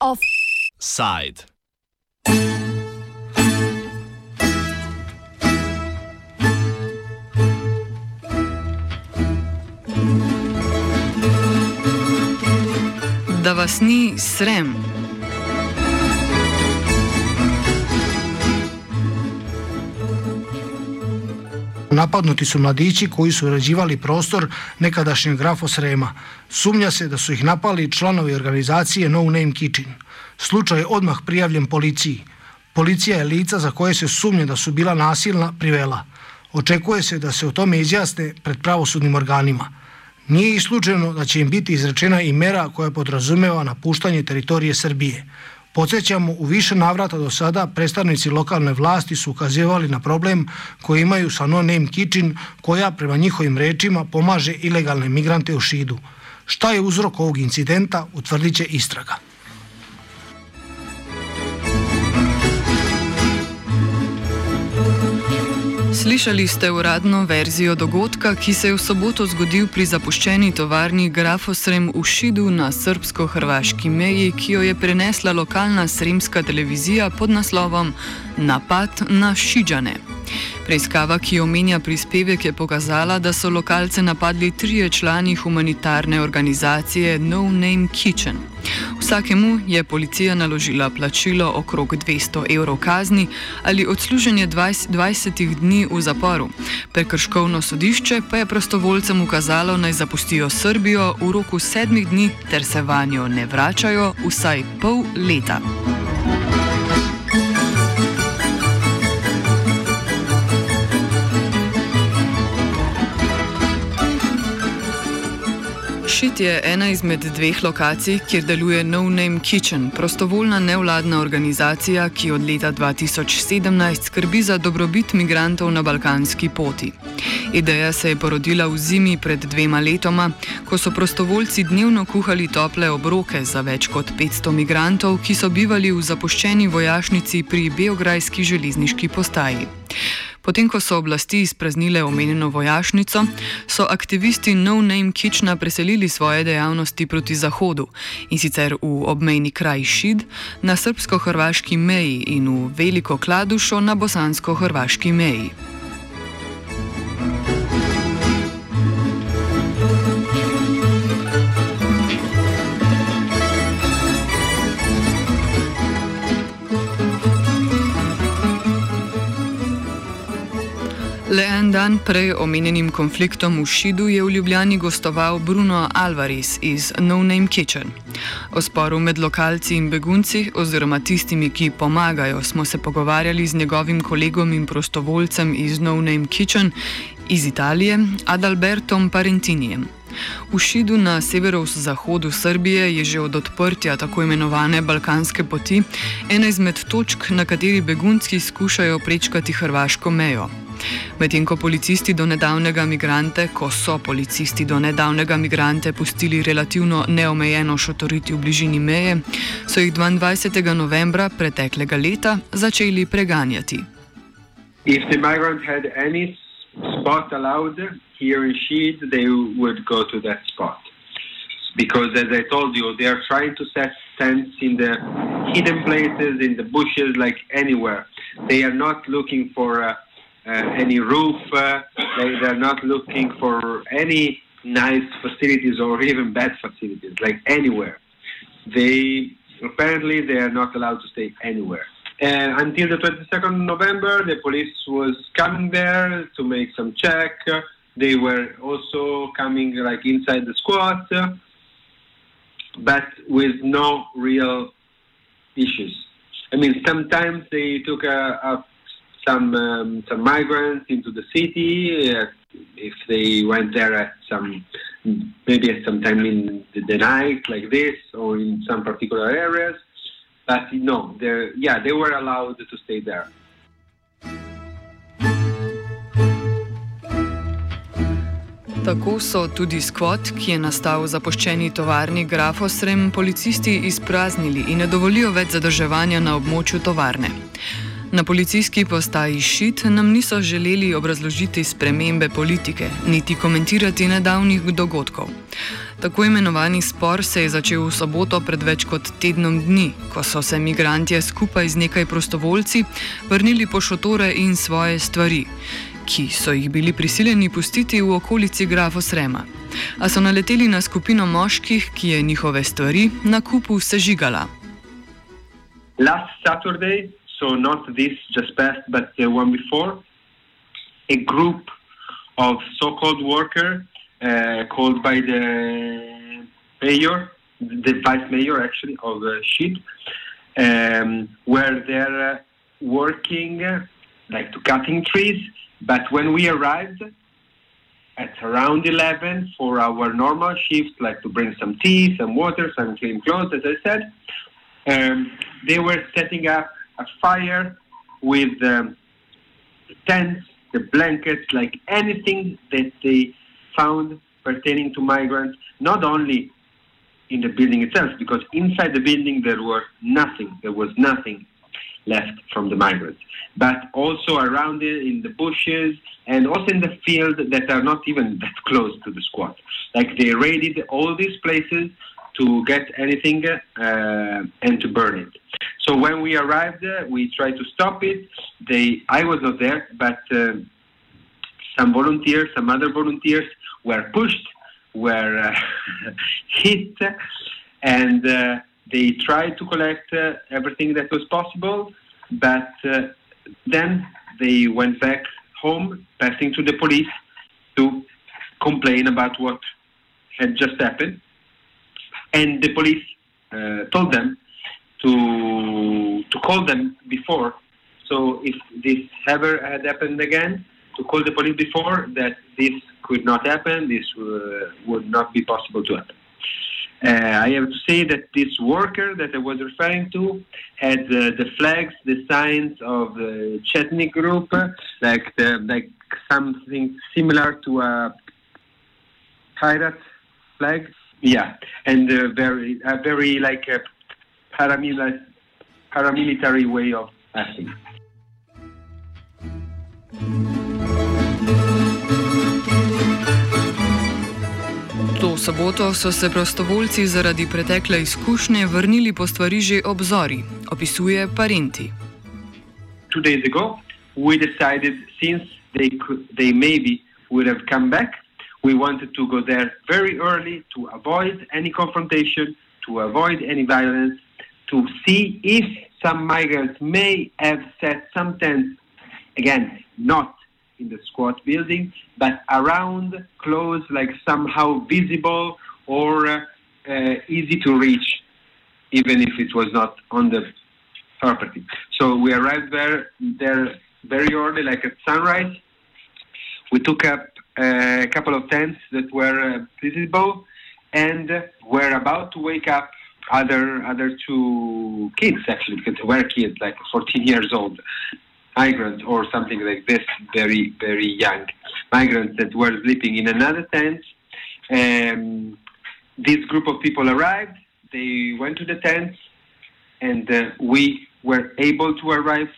Offside. Da vas ni srem. Napadnuti su mladići koji su uređivali prostor nekadašnjeg grafosrema. Sumnja se da su ih napali članovi organizacije No Name Kitchen. Slučaj je odmah prijavljen policiji. Policija je lica za koje se sumnje da su bila nasilna privela. Očekuje se da se o tome izjasne pred pravosudnim organima. Nije isključeno da će im biti izrečena i mera koja podrazumeva napuštanje teritorije Srbije. Podsjećamo, u više navrata do sada predstavnici lokalne vlasti su ukazivali na problem koji imaju sa No Name Kitchen koja prema njihovim rečima pomaže ilegalne migrante u Šidu. Šta je uzrok ovog incidenta utvrdit će istraga. Slišali ste uradno verzijo dogodka, ki se je v soboto zgodil pri zapuščeni tovarni Grafosrem v Šidu na srbsko-hrvaški meji, ki jo je prenesla lokalna sremska televizija pod naslovom Napad na Šidžane. Preiskava, ki omenja prispevek, je pokazala, da so lokalce napadli trije člani humanitarne organizacije No Name Kitchen. Vsakemu je policija naložila plačilo okrog 200 evrov kazni ali odsluženje 20, 20 dni v zaporu. Prekrškovno sodišče pa je prostovoljcem ukazalo naj zapustijo Srbijo v roku sedmih dni ter se vanjo ne vračajo vsaj pol leta. Šit je ena izmed dveh lokacij, kjer deluje No Name Kitchen, prostovoljna nevladna organizacija, ki od leta 2017 skrbi za dobrobit migrantov na balkanski poti. Ideja se je porodila v zimi pred dvema letoma, ko so prostovoljci dnevno kuhali tople obroke za več kot 500 migrantov, ki so bivali v zapuščeni vojašnici pri Beograjski železniški postaji. Potem, ko so oblasti izpraznile omenjeno vojašnico, so aktivisti No Name Kitchna preselili svoje dejavnosti proti zahodu in sicer v obmejni kraj Šid na srbsko-hrvaški meji in v Veliko Kladušo na bosansko-hrvaški meji. En dan prej omenjenim konfliktom v Šidu je v Ljubljani gostoval Bruno Alvarez iz No Name Kitchen. O sporu med lokalci in begunci, oziroma tistimi, ki pomagajo, smo se pogovarjali z njegovim kolegom in prostovoljcem iz No Name Kitchen iz Italije, Adalbertom Parentinijem. V Šidu na severovzhodu Srbije je že od odprtja tako imenovane Balkanske poti ena izmed točk, na kateri begunci skušajo prečkati hrvaško mejo. Medtem ko policisti do nedavnega migrante, ko so policisti do nedavnega migrante pustili relativno neomejeno šotoriti v bližini meje, so jih 22. novembra preteklega leta začeli preganjati. If the migrant had any spot allowed here in Sheed, they would go to that spot. Because, as I told you, they are trying to set tents in the hidden places, in the bushes, like anywhere. They are not looking for uh, any roof. Uh, they, they're not looking for any nice facilities or even bad facilities, like anywhere. They apparently they are not allowed to stay anywhere. And until the 22nd November, the police was coming there to make some check. They were also coming like inside the squat, but with no real issues. I mean, sometimes they took a, a some um, some migrants into the city uh, if they went there at some maybe at some time in the, night like this or in some particular areas but no they yeah they were allowed to stay there Tako so tudi skvot, ki je nastal v zapuščeni tovarni Grafosrem, policisti izpraznili in ne dovolijo več zadrževanja na območju tovarne. Na policijski postaji Šit nam niso želeli obrazložiti spremembe politike, niti komentirati nedavnih dogodkov. Tako imenovani spor se je začel v soboto pred več kot tednom dni, ko so se migranti skupaj z nekaj prostovoljci vrnili po šotore in svoje stvari, ki so jih bili prisiljeni pustiti v okolici Grafo Srema. A so naleteli na skupino moških, ki je njihove stvari na kupu sežigala. Last Saturday. So not this just passed, but the one before, a group of so-called workers uh, called by the mayor, the vice mayor actually of uh, Shid, um, where they're uh, working like to cutting trees. But when we arrived at around 11 for our normal shift, like to bring some tea, some water, some clean clothes, as I said, um, they were setting up a fire with um, the tents, the blankets, like anything that they found pertaining to migrants, not only in the building itself, because inside the building there was nothing, there was nothing left from the migrants, but also around it in the bushes and also in the field that are not even that close to the squad. Like they raided all these places to get anything uh, and to burn it. So when we arrived, uh, we tried to stop it. They, I was not there, but uh, some volunteers, some other volunteers were pushed, were uh, hit, and uh, they tried to collect uh, everything that was possible. But then they went back home, passing to the police to complain about what had just happened and the police uh, told them to to call them before. So if this ever had happened again, to call the police before that this could not happen, this uh, would not be possible to happen. Uh, I have to say that this worker that I was referring to had uh, the flags, the signs of the Chetnik group, like the, like something similar to a pirate flag. Yeah, and a very, a very like a paramilitary, paramilitary way of acting. To soboto so se prostovoljci zaradi pretekle izkušnje vrnili po stvari že ob zori, opisuje Parenti. Two days ago, we decided since they could, they maybe would have come back, we wanted to go there very early to avoid any confrontation, to avoid any violence, to see if some migrants may have set some tents, again, not in the squat building, but around, close, like somehow visible or uh, easy to reach, even if it was not on the property. So we arrived there, there very early, like at sunrise. We took up a couple of tents that were uh, visible and were about to wake up other other two kids actually because they were kids like 14 years old migrants or something like this very very young migrants that were sleeping in another tent. Um, this group of people arrived they went to the tents and uh, we were able to arrive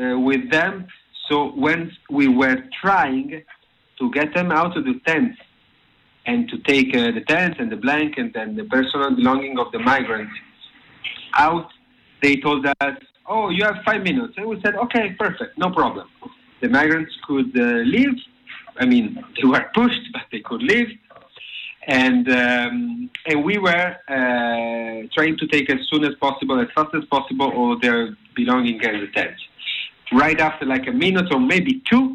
uh, with them. So when we were trying to get them out of the tents and to take uh, the tents and the blankets and the personal belonging of the migrants out, they told us, oh, you have five minutes. And we said, okay, perfect, no problem. The migrants could uh, leave. I mean, they were pushed, but they could leave. And, um, and we were uh, trying to take as soon as possible, as fast as possible, all their belongings and the tents. Right after like a minute or maybe two,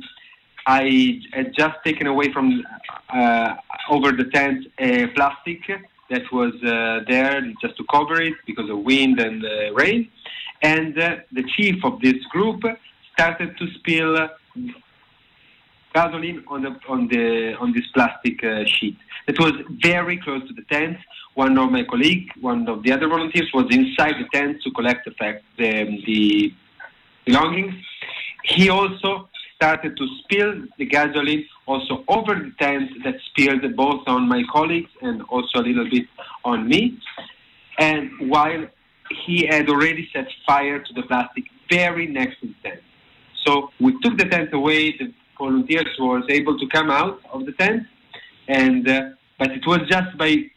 I had just taken away from uh, over the tent a plastic that was uh, there just to cover it because of wind and uh, rain. And uh, the chief of this group started to spill gasoline on the on the on this plastic uh, sheet. It was very close to the tent. One of my colleagues, one of the other volunteers, was inside the tent to collect the fact the, the belongings. He also started to spill the gasoline also over the tent that spilled both on my colleagues and also a little bit on me. And while he had already set fire to the plastic very next to the tent. So we took the tent away. The volunteers were able to come out of the tent, and uh, but it was just by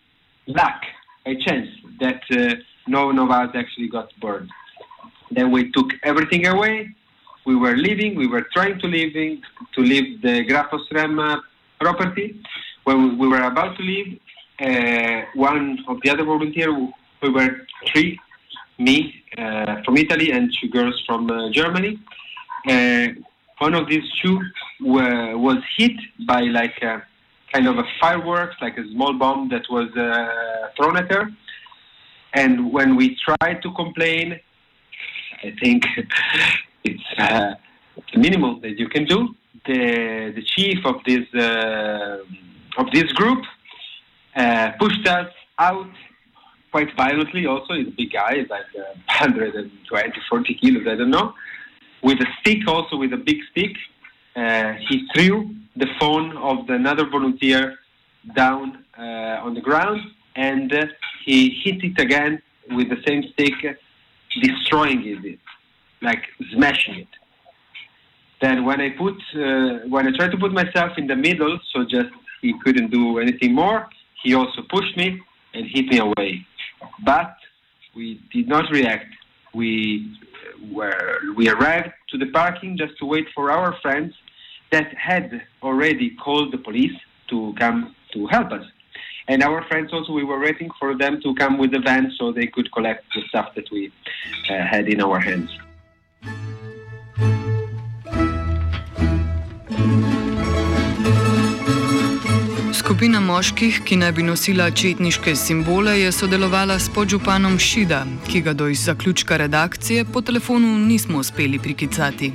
luck, by chance, that uh, no one of us actually got burned. Then we took everything away. We were leaving. We were trying to leaving to leave the Grafosrem property. When we were about to leave, uh, one of the other volunteers, we were three, me uh, from Italy and two girls from uh, Germany. Uh, one of these two were, was hit by like a kind of a fireworks, like a small bomb that was uh, thrown at her. And when we tried to complain, I think it's uh, the minimum that you can do. The the chief of this uh, of this group uh, pushed us out quite violently. Also, he's a big guy, like uh, 120, 40 kilos, I don't know, with a stick. Also, with a big stick, uh, he threw the phone of the another volunteer down uh, on the ground, and uh, he hit it again with the same stick, destroying it, like smashing it. Then when I put, uh, when I tried to put myself in the middle, so just he couldn't do anything more, he also pushed me and hit me away. But we did not react. We were, we arrived to the parking just to wait for our friends that had already called the police to come to help us. And our friends also, we were waiting for them to come with the van so they could collect the stuff that we uh, had in our hands. Skupina moških, ki naj bi nosila četniške simbole, je sodelovala s podžupanom Šida, ki ga do zaključka redakcije po telefonu nismo uspeli prikicati.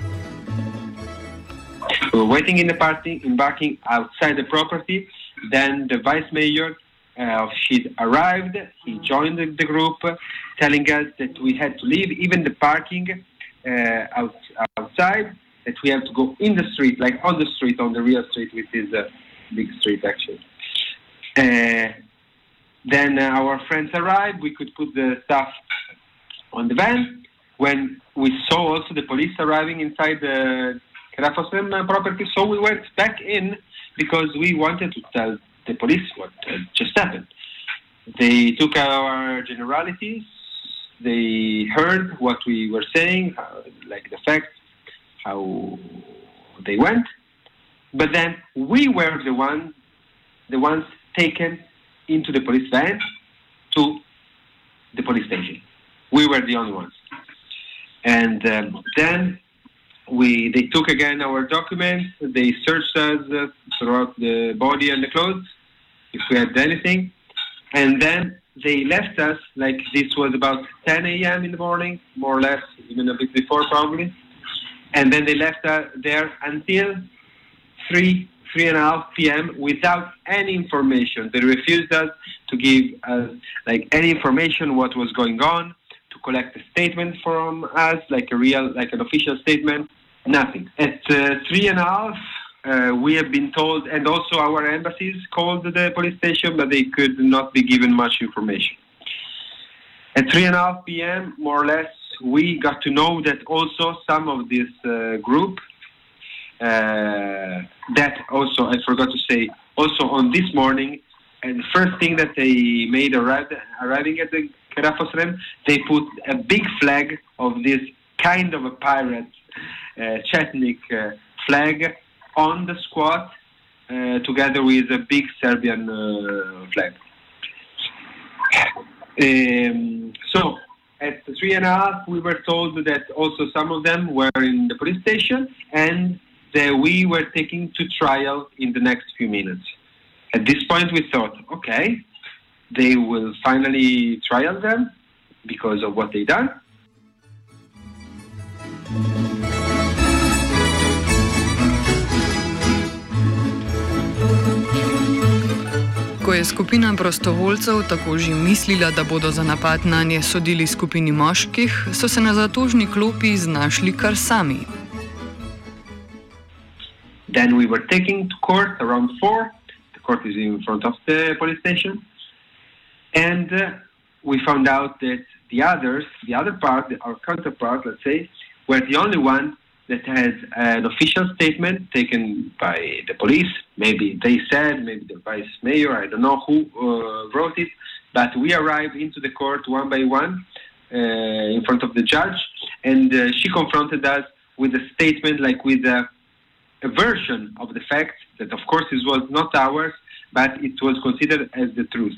We were waiting in the party, embarking outside the property. Then the vice mayor uh, of Shid arrived. He joined the, group, telling us that we had to leave, even the parking uh, out, outside, that we have to go in the street, like on the street, on the real street, which is a big street actually. Uh, then uh, our friends arrived. We could put the stuff on the van. When we saw also the police arriving inside the Grafosrem property. So we went back in because we wanted to tell the police what uh, just happened. They took our generalities. They heard what we were saying, like the facts, how they went. But then we were the ones, the ones taken into the police van to the police station. We were the only ones. And um, then we they took again our documents. They searched us uh, throughout the body and the clothes if we had anything, and then they left us. Like this was about 10 a.m. in the morning, more or less, even a bit before probably. And then they left us there until three three and a half p.m. without any information. They refused us to give us like any information what was going on to collect a statement from us, like a real, like an official statement. Nothing. At uh, three and a half, uh, we have been told, and also our embassies called the police station, but they could not be given much information. At three and a half p.m., more or less, we got to know that also some of this uh, group, uh, that also, I forgot to say, also on this morning, and the first thing that they made arrive, arriving at the Grafosrem, they put a big flag of this kind of a pirate uh, Chetnik uh, flag on the squad uh, together with a big Serbian uh, flag. Um, so at three and a half, we were told that also some of them were in the police station and that we were taken to trial in the next few minutes. At this point, we thought, okay, they will finally trial them because of what they done. Ko je skupina prostovoljcev tako že mislila, da bodo za napad na nje sodili skupini moških, so se na zatožni klopi znašli kar sami. Then we were taken to court around four. The court is in front of the police station. And uh, we found out that the others, the other part, our counterpart, let's say, were the only ones that has an official statement taken by the police. Maybe they said, maybe the vice mayor, I don't know who uh, wrote it, but we arrived into the court one by one uh, in front of the judge, and uh, she confronted us with a statement, like with a, a version of the fact that, of course, it was not ours, but it was considered as the truth.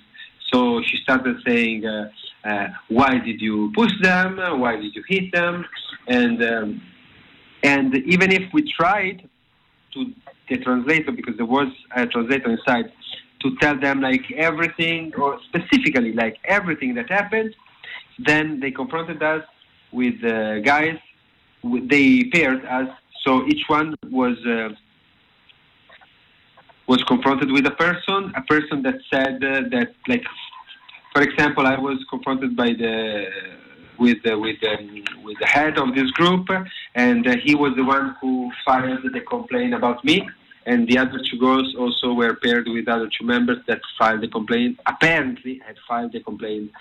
So she started saying, uh, uh, "Why did you push them? Why did you hit them?" And um, and even if we tried to the translator, because there was a translator inside, to tell them like everything or specifically like everything that happened, then they confronted us with uh, guys. They paired us, so each one was. Uh, was confronted with a person, a person that said uh, that, like, for example, I was confronted by the with the, with the, with the head of this group, and uh, he was the one who filed the complaint about me. And the other two girls also were paired with other two members that filed the complaint. Apparently, had filed the complaint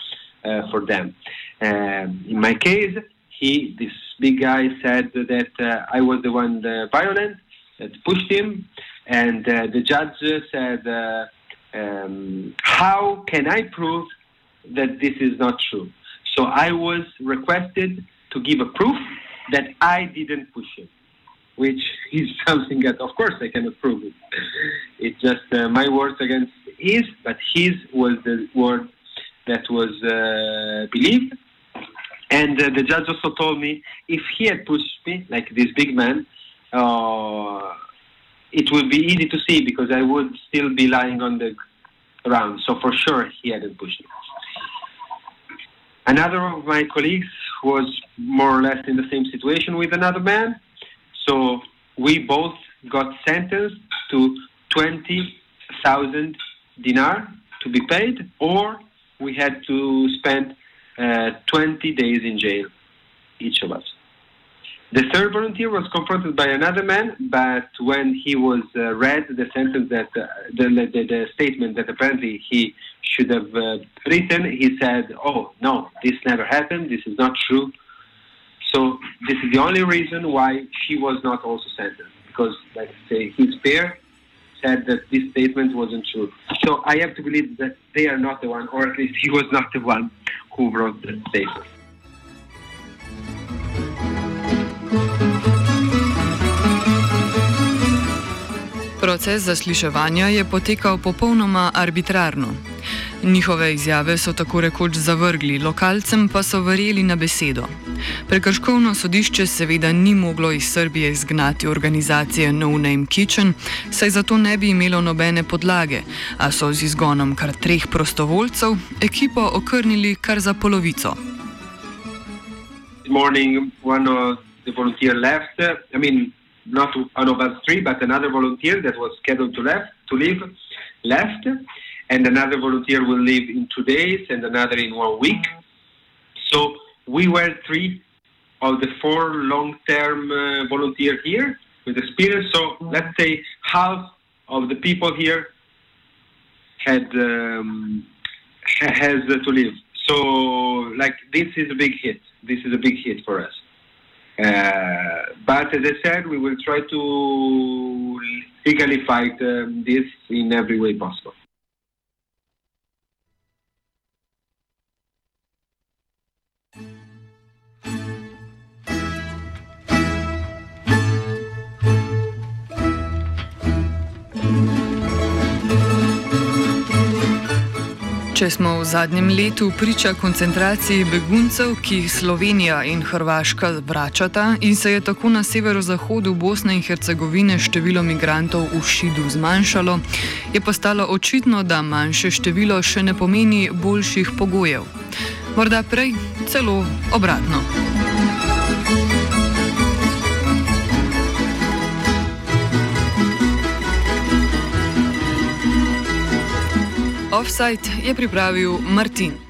uh, for them. Um, in my case, he, this big guy, said that uh, I was the one the violent that pushed him, and uh, the judge said, uh, um, "How can I prove that this is not true?" So I was requested to give a proof that I didn't push him, which is something that, of course, I cannot prove it. It's just uh, my words against his, but his was the word that was uh, believed. And uh, the judge also told me if he had pushed me, like this big man, uh, it would be easy to see because I would still be lying on the ground. So for sure, he hadn't pushed me. Another of my colleagues was more or less in the same situation with another man. So we both got sentenced to 20,000 dinar to be paid, or we had to spend 20 days in jail, each of us. The third volunteer was confronted by another man, but when he was uh, read the sentence that uh, the, the, the, statement that apparently he should have uh, written, he said, "Oh no, this never happened. This is not true." So this is the only reason why she was not also sentenced because, let's say, his peer said that this statement wasn't true. So I have to believe that they are not the one, or at least he was not the one who wrote the statement. Proces zasliševanja je potekal popolnoma arbitrarno. Njihove izjave so tako rekoč zavrgli, lokalcem pa so verjeli na besedo. Prekrškovno sodišče seveda ni moglo iz Srbije izgnati organizacije No Name Kitchen, saj zato ne bi imelo nobene podlage, a so z izgonom kar treh prostovoljcev ekipo okrnili kar za polovico. Morning, one of the volunteer left. I mean, not one of us three, but another volunteer that was scheduled to left to leave left, and another volunteer will leave in two days, and another in one week. So we were three of the four long-term uh, volunteers here with experience. So let's say half of the people here had um, has to leave. So like this is a big hit. This is a big hit for us. Uh, but as I said, we will try to legally fight um, this in every way possible. Če smo v zadnjem letu priča koncentraciji beguncev, ki jih Slovenija in Hrvaška vračata in se je tako na severozahodu Bosne in Hercegovine število migrantov v Šidu zmanjšalo, je postalo očitno, da manjše število še ne pomeni boljših pogojev. Morda prej celo obratno. Offside je pripravil Martin.